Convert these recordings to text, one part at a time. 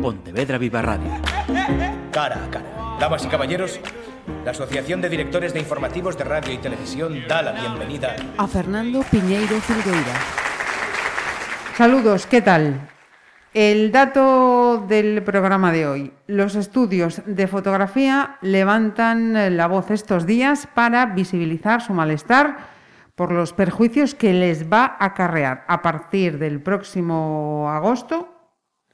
Pontevedra Viva Radio. Cara a cara. Damas y caballeros, la Asociación de Directores de Informativos de Radio y Televisión da la bienvenida a Fernando Piñeiro Filgueira. Saludos, ¿qué tal? El dato del programa de hoy. Los estudios de fotografía levantan la voz estos días para visibilizar su malestar por los perjuicios que les va a acarrear a partir del próximo agosto,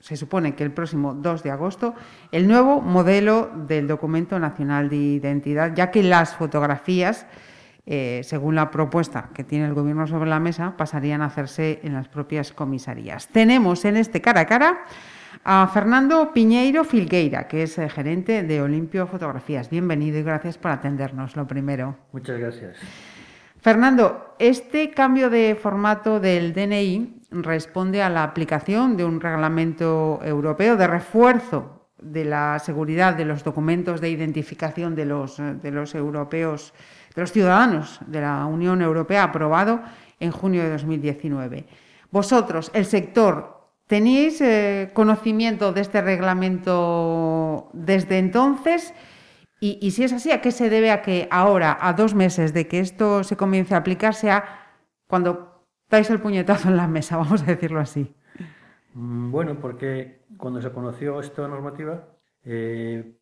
se supone que el próximo 2 de agosto, el nuevo modelo del documento nacional de identidad, ya que las fotografías, eh, según la propuesta que tiene el Gobierno sobre la mesa, pasarían a hacerse en las propias comisarías. Tenemos en este cara a cara a Fernando Piñeiro Filgueira, que es eh, gerente de Olimpio Fotografías. Bienvenido y gracias por atendernos, lo primero. Muchas gracias. Fernando, este cambio de formato del DNI responde a la aplicación de un reglamento europeo de refuerzo de la seguridad de los documentos de identificación de los, de los europeos, de los ciudadanos de la Unión Europea, aprobado en junio de 2019. Vosotros, el sector, ¿tenéis eh, conocimiento de este reglamento desde entonces? Y, si es así, ¿a qué se debe a que ahora, a dos meses de que esto se comience a aplicar, sea cuando dais el puñetazo en la mesa, vamos a decirlo así? Mm, bueno, porque cuando se conoció esta normativa, eh,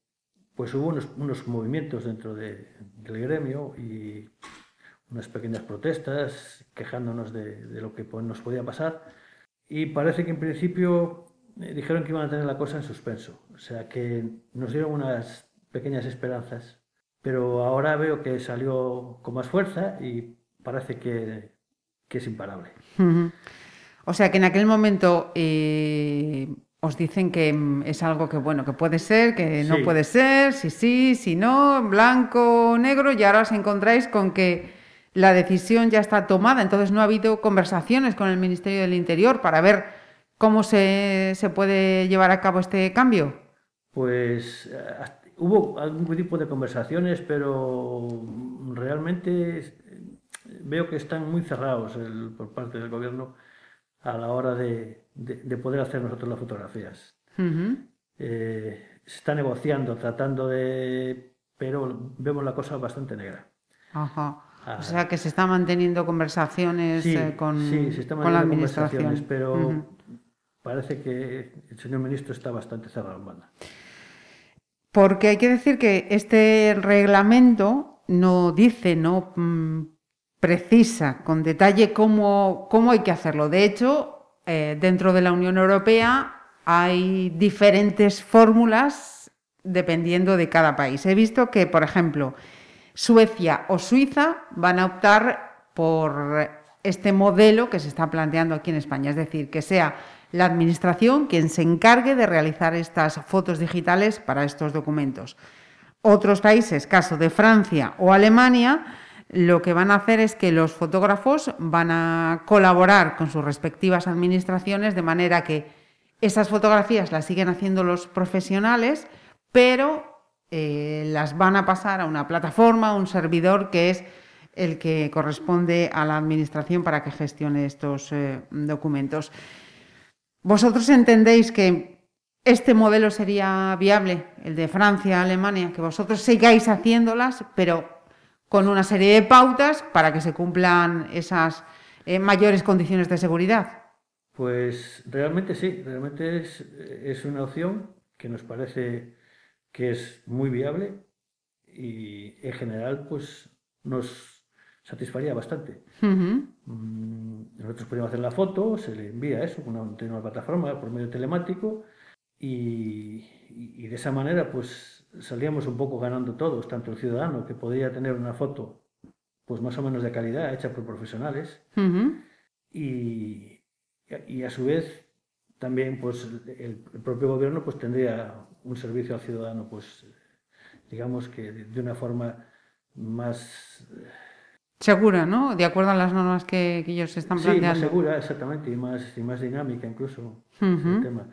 pues hubo unos, movimientos dentro del gremio y unas pequeñas protestas quejándonos de, lo que nos podía pasar. Y parece que en principio eh, dijeron que iban a tener la cosa en suspenso. O sea, que nos dieron unas pequeñas esperanzas. Pero ahora veo que salió con más fuerza y parece que, es imparable. O sea que en aquel momento eh, os dicen que mm, es algo que bueno, que puede ser, que no puede ser, si sí, si no, blanco, negro, y ahora os encontráis con que la decisión ya está tomada. Entonces no ha habido conversaciones con el Ministerio del Interior para ver cómo se, se puede llevar a cabo este cambio. Pues eh, hubo algún tipo de conversaciones, pero realmente veo que están muy cerrados por parte del gobierno a la hora de, poder hacer nosotros las fotografías. Eh, se está negociando, tratando de... pero vemos la cosa bastante negra. Ajá. Ah. o sea que se están manteniendo conversaciones eh, con, sí, se están con la administración. Pero parece que el señor ministro está bastante cerrado en banda. Porque hay que decir que este reglamento no dice, no mm, precisa con detalle cómo, cómo, hay que hacerlo. De hecho, eh, dentro de la Unión Europea hay diferentes fórmulas dependiendo de cada país. He visto que, por ejemplo, Suecia o Suiza van a optar por este modelo que se está planteando aquí en España, es decir, que sea la Administración quien se encargue de realizar estas fotos digitales para estos documentos. Otros países, caso de Francia o Alemania, lo que van a hacer es que los fotógrafos van a colaborar con sus respectivas administraciones de manera que esas fotografías las siguen haciendo los profesionales, pero eh, las van a pasar a una plataforma, a un servidor que es el que corresponde a la administración para que gestione estos eh, documentos. ¿Vosotros entendéis que este modelo sería viable, el de Francia, Alemania, que vosotros sigáis haciéndolas, pero con una serie de pautas para que se cumplan esas eh, mayores condiciones de seguridad? Pues realmente sí, realmente es, es, una opción que nos parece que es muy viable y en general pues nos satisfaría bastante. Mm, nosotros podemos hacer la foto, se le envía eso con una, plataforma por medio telemático y, de esa manera pues salíamos un poco ganando todos, tanto el ciudadano que podría tener una foto pues más o menos de calidad hecha por profesionales y, y, a su vez también pues el, propio gobierno pues tendría un servicio al ciudadano pues digamos que de una forma más Segura, ¿no? De acuerdo a las normas que, ellos están planteando. Sí, más segura, exactamente, y más, y más dinámica incluso el tema.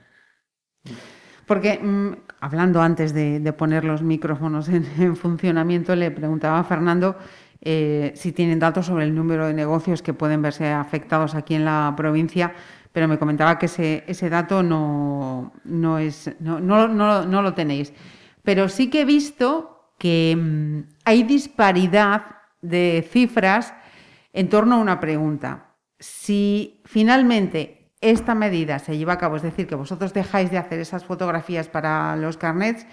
Porque, mm, hablando antes de, poner los micrófonos en, funcionamiento, le preguntaba a Fernando eh, si tienen datos sobre el número de negocios que pueden verse afectados aquí en la provincia pero me comentaba que ese, dato no, no, es, no, no, no, lo tenéis. Pero sí que he visto que mm, hay disparidad de cifras en torno a una pregunta. Si finalmente esta medida se lleva a cabo, es decir, que vosotros dejáis de hacer esas fotografías para los carnets,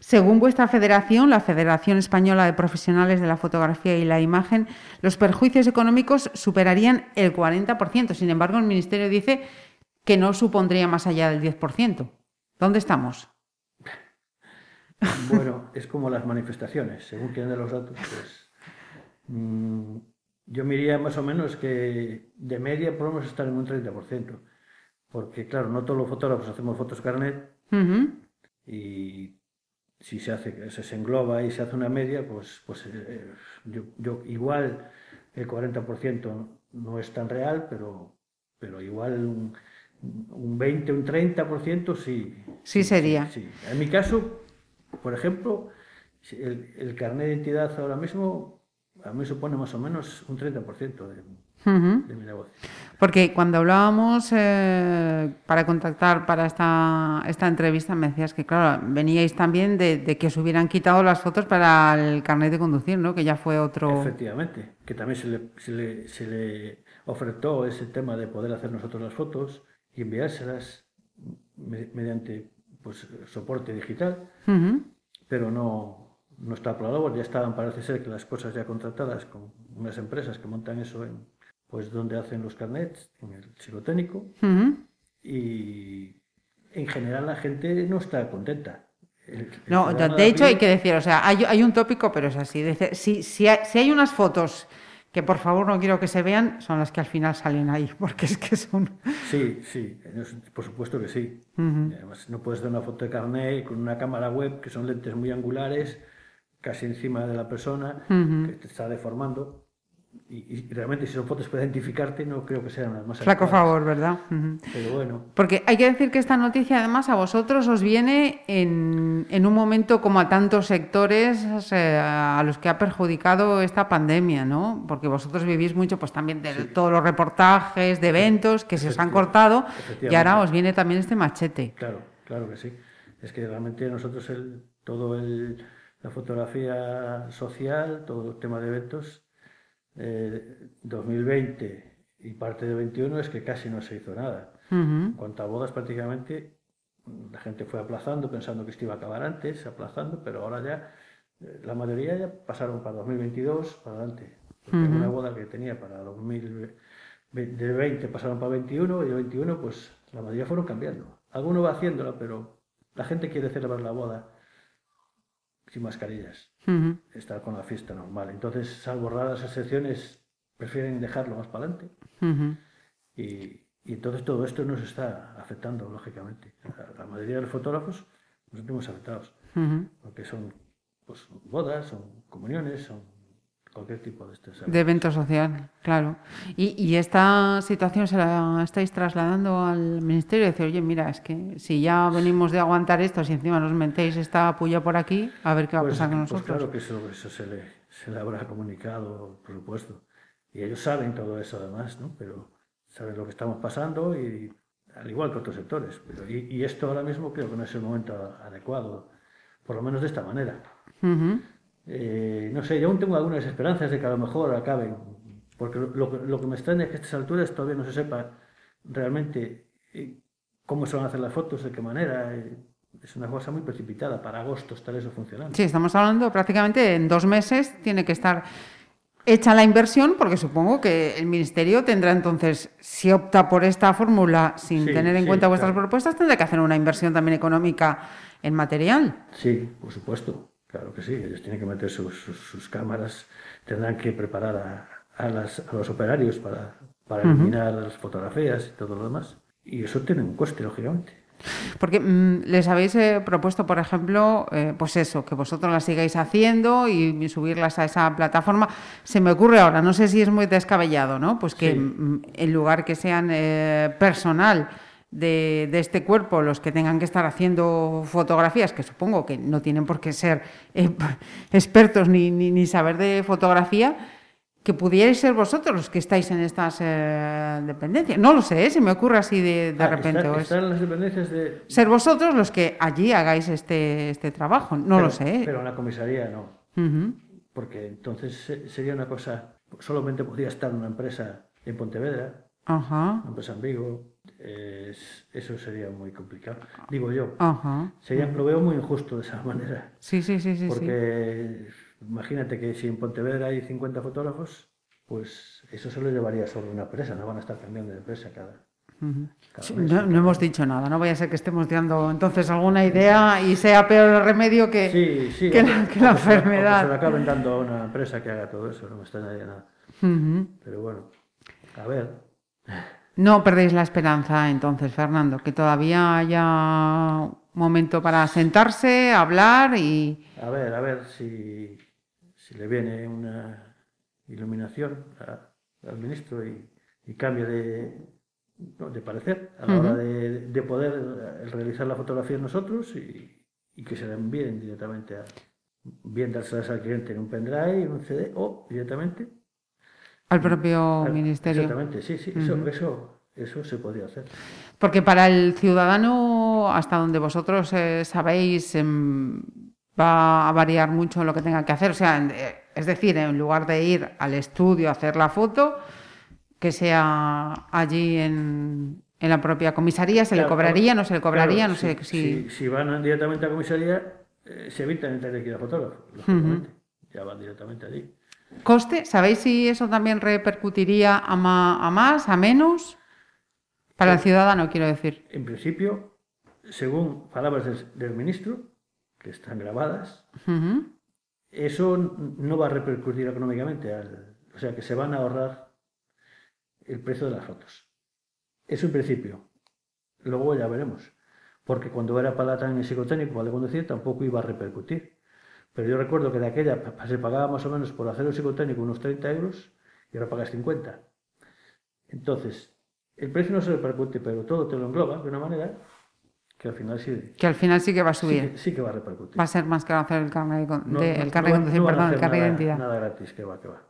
según vuestra federación, la Federación Española de Profesionales de la Fotografía y la Imagen, los perjuicios económicos superarían el 40%. Sin embargo, el Ministerio dice que no supondría más allá del 10%. ¿Dónde estamos? Bueno, es como las manifestaciones, según quien de los datos, pues mm, yo miraría más o menos que de media podemos estar en un 30%, porque claro, no todos los fotógrafos hacemos fotos carnet y si se hace, se engloba y se hace una media, pues, pues eh, yo, igual el 40% no es tan real, pero, pero igual un, un 20, un 30% sí. Sí sería. Sí, En mi caso, por ejemplo, el, el carnet de identidad ahora mismo a mí supone más o menos un 30% de, de mi negocio. Porque cuando hablábamos eh, para contactar para esta, esta entrevista, me decías que, claro, veníais también de, que se hubieran quitado las fotos para el carnet de conducir, ¿no? Que ya fue otro. Efectivamente, que también se le, se le, se le ofertó ese tema de poder hacer nosotros las fotos y enviárselas mediante pues, soporte digital, pero no, no está aprobado, ya estaban, parece ser que las cosas ya contratadas con unas empresas que montan eso en pues donde hacen los carnets, en el psicotécnico, y en general la gente no está contenta. no, de hecho hay que decir, o sea, hay, un tópico, pero es así. si, si, hay, unas fotos que por favor no quiero que se vean, son las que al final salen ahí, porque es que son... Sí, sí, por supuesto que sí. Además, no puedes dar una foto de carnet con una cámara web, que son lentes muy angulares, casi encima de la persona, que te está deformando y, realmente si son fotos para identificarte no creo que sean las más Flaco favor, ¿verdad? Pero bueno. Porque hay que decir que esta noticia además a vosotros os viene en, en un momento como a tantos sectores a los que ha perjudicado esta pandemia, ¿no? Porque vosotros vivís mucho pues también de todos los reportajes, de eventos que se os han cortado y ahora os viene también este machete. Claro, claro que sí. Es que realmente nosotros el, todo el, la fotografía social, todo el tema de eventos 2020 eh, y parte de 21 es que casi no se hizo nada. En cuanto a bodas, prácticamente la gente fue aplazando, pensando que esto iba a acabar antes, aplazando, pero ahora ya eh, la mayoría ya pasaron para 2022, para adelante. Una boda que tenía para 2020 pasaron para 21 y de 21 pues la mayoría fueron cambiando. Alguno va haciéndola, pero la gente quiere celebrar la boda sin mascarillas, estar con la fiesta normal. Entonces, salvo raras excepciones, prefieren dejarlo más para adelante. y, y, entonces todo esto nos está afectando, lógicamente. La, mayoría de los fotógrafos nos sentimos afectados, porque son pues, bodas, son comuniones, son cualquier tipo de este De evento social, claro. Y, esta situación se la estáis trasladando al Ministerio y decir, oye, mira, es que si ya venimos de aguantar esto, si encima nos metéis esta puya por aquí, a ver qué va a pues pasar con pues nosotros. claro que eso, se, le, se le habrá comunicado, por supuesto. Y ellos saben todo eso además, ¿no? Pero saben lo que estamos pasando y al igual que otros sectores. Pero, y, esto ahora mismo creo que no es el momento adecuado, por lo menos de esta manera. Eh, no sé, yo aún tengo algunas esperanzas de que a lo mejor acaben, porque lo, que me extraña es que a estas alturas todavía no se sepa realmente eh, cómo se van a hacer las fotos, de qué manera. Eh, es una cosa muy precipitada. Para agosto estar eso funcionando. Sí, estamos hablando prácticamente en dos meses tiene que estar hecha la inversión, porque supongo que el Ministerio tendrá entonces, si opta por esta fórmula sin tener en cuenta vuestras propuestas, tendrá que hacer una inversión también económica en material. Sí, por supuesto. Claro que sí, ellos tienen que meter sus, cámaras, tendrán que preparar a, los operarios para, para eliminar las fotografías y todo lo demás. Y eso tiene un coste, lógicamente. Porque mm, les habéis eh, propuesto, por ejemplo, eh, pues eso, que vosotros las sigáis haciendo y, subirlas a esa plataforma. Se me ocurre ahora, no sé si es muy descabellado, ¿no? Pues que mm, en lugar que sean eh, personal, de, este cuerpo los que tengan que estar haciendo fotografías, que supongo que no tienen por qué ser eh, expertos ni, ni, saber de fotografía, que pudierais ser vosotros los que estáis en estas eh, dependencias. No lo sé, ¿eh? se me ocurre así de, de Ah, repente. están- las dependencias de... ser vosotros los que allí hagáis este, este trabajo. No pero- lo sé. Pero en la comisaría no. Porque entonces se- sería una cosa... Solamente podría estar una empresa en Pontevedra, Ajá, una empresa en Vigo. es- eso sería muy complicado. Digo yo. ajá. Sería, lo veo muy injusto de esa manera. Sí, sí, sí, sí. sí. Porque imagínate que si en Pontevedra hay 50 fotógrafos, pues eso se lo llevaría sobre una empresa, no van a estar cambiando de empresa cada, Sí, mes. No, no hemos dicho nada, no vaya a ser que estemos dando entonces alguna idea y sea peor el remedio que... Sí, sí, que o- la- o lo- o enfermedad. se lo acaben dando a una empresa que haga todo eso, no me extrañaría nada. Ujú. Pero bueno, a ver, No perdéis la esperanza entonces, Fernando, que todavía haya momento para sentarse, hablar y... a ver, a ver si, si le viene una iluminación a- al ministro y, y cambia de, de parecer a la hora de, de poder realizar la fotografía nosotros y, y que se la envíen directamente a bien dárselas al cliente en un pendrive, en un CD o directamente al propio al- ministerio. Exactamente, sí, sí, eso, eso, eso se podría hacer. Porque para el ciudadano, hasta donde vosotros eh, sabéis, em, va a variar mucho lo que tenga que hacer. O sea, en- eh, es decir, en lugar de ir al estudio a hacer la foto, que sea allí en, en la propia comisaría, se le cobraría, no se le cobraría, claro, no sé si, si... si, van directamente a comisaría, eh, se evitan el tener que ir a fotógrafo, lógicamente. Ya van directamente allí. ¿Coste? ¿Sabéis si eso también repercutiría a, ma- a más, a menos? Para el ciudadano, quiero decir. En principio, según palabras del, del ministro, que están grabadas, eso no va a repercutir económicamente, al- o sea que se van a ahorrar el precio de las fotos. Eso en principio. Luego ya veremos. Porque cuando era palatán en psicotécnico vale conducir tampoco iba a repercutir. Pero yo recuerdo que de aquella se pagaba más o menos por hacer el psicotécnico unos 30 euros y ahora pagas 50. Entonces, el precio no se repercute, pero todo te lo engloba de una manera que al final sí, Que al final sí que va a subir. que, sí que va a repercutir. Va a ser más caro hacer el carnet de, No- de- no- el carnet de no van- conducir, no van a perdón, el carnet de identidad. Nada gratis, que va, que va.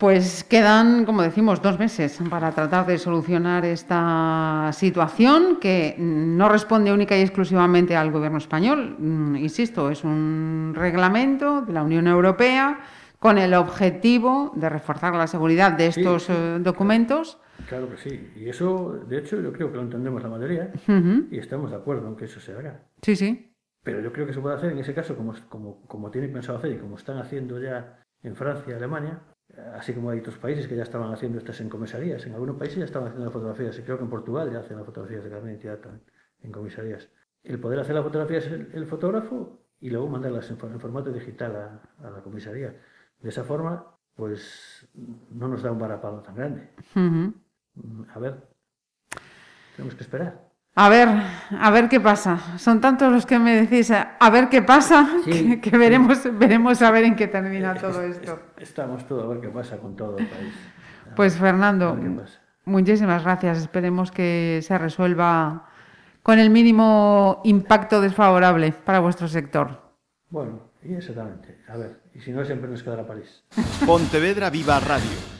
Pues quedan, como decimos, dos meses para tratar de solucionar esta situación que no responde única y exclusivamente al gobierno español. Mm, Insisto, es un reglamento de la Unión Europea con el objetivo de reforzar la seguridad de estos sí, eh, documentos. Claro que sí. Y eso, de hecho, yo creo que lo entendemos la mayoría y estamos de acuerdo en que eso se haga. Sí, sí. Pero yo creo que se puede hacer en ese caso, como, como, como tienen pensado hacer y como están haciendo ya en Francia y Alemania, así como hay otros países que ya estaban haciendo estas en comisarías. En algunos países ya estaban haciendo las fotografías, y creo que en Portugal ya hacen las fotografías de carnet de identidad también, en comisarías. El poder hacer las fotografías el, el fotógrafo y luego mandarlas en, for- en formato digital a, a la comisaría. De esa forma, pues no nos da un varapalo tan grande. A ver, tenemos que esperar. A ver, a ver qué pasa. Son tantos los que me decís, eh, a ver qué pasa, Sí, que, que sí. veremos, veremos a ver en qué termina todo Es- esto. es- Estamos todos a ver qué pasa con todo el país. A Pues ver- Fernando, muchísimas gracias. Esperemos que se resuelva con el mínimo impacto desfavorable para vuestro sector. Bueno, y exactamente. A ver, y si no, siempre nos quedará París. Pontevedra Viva Radio.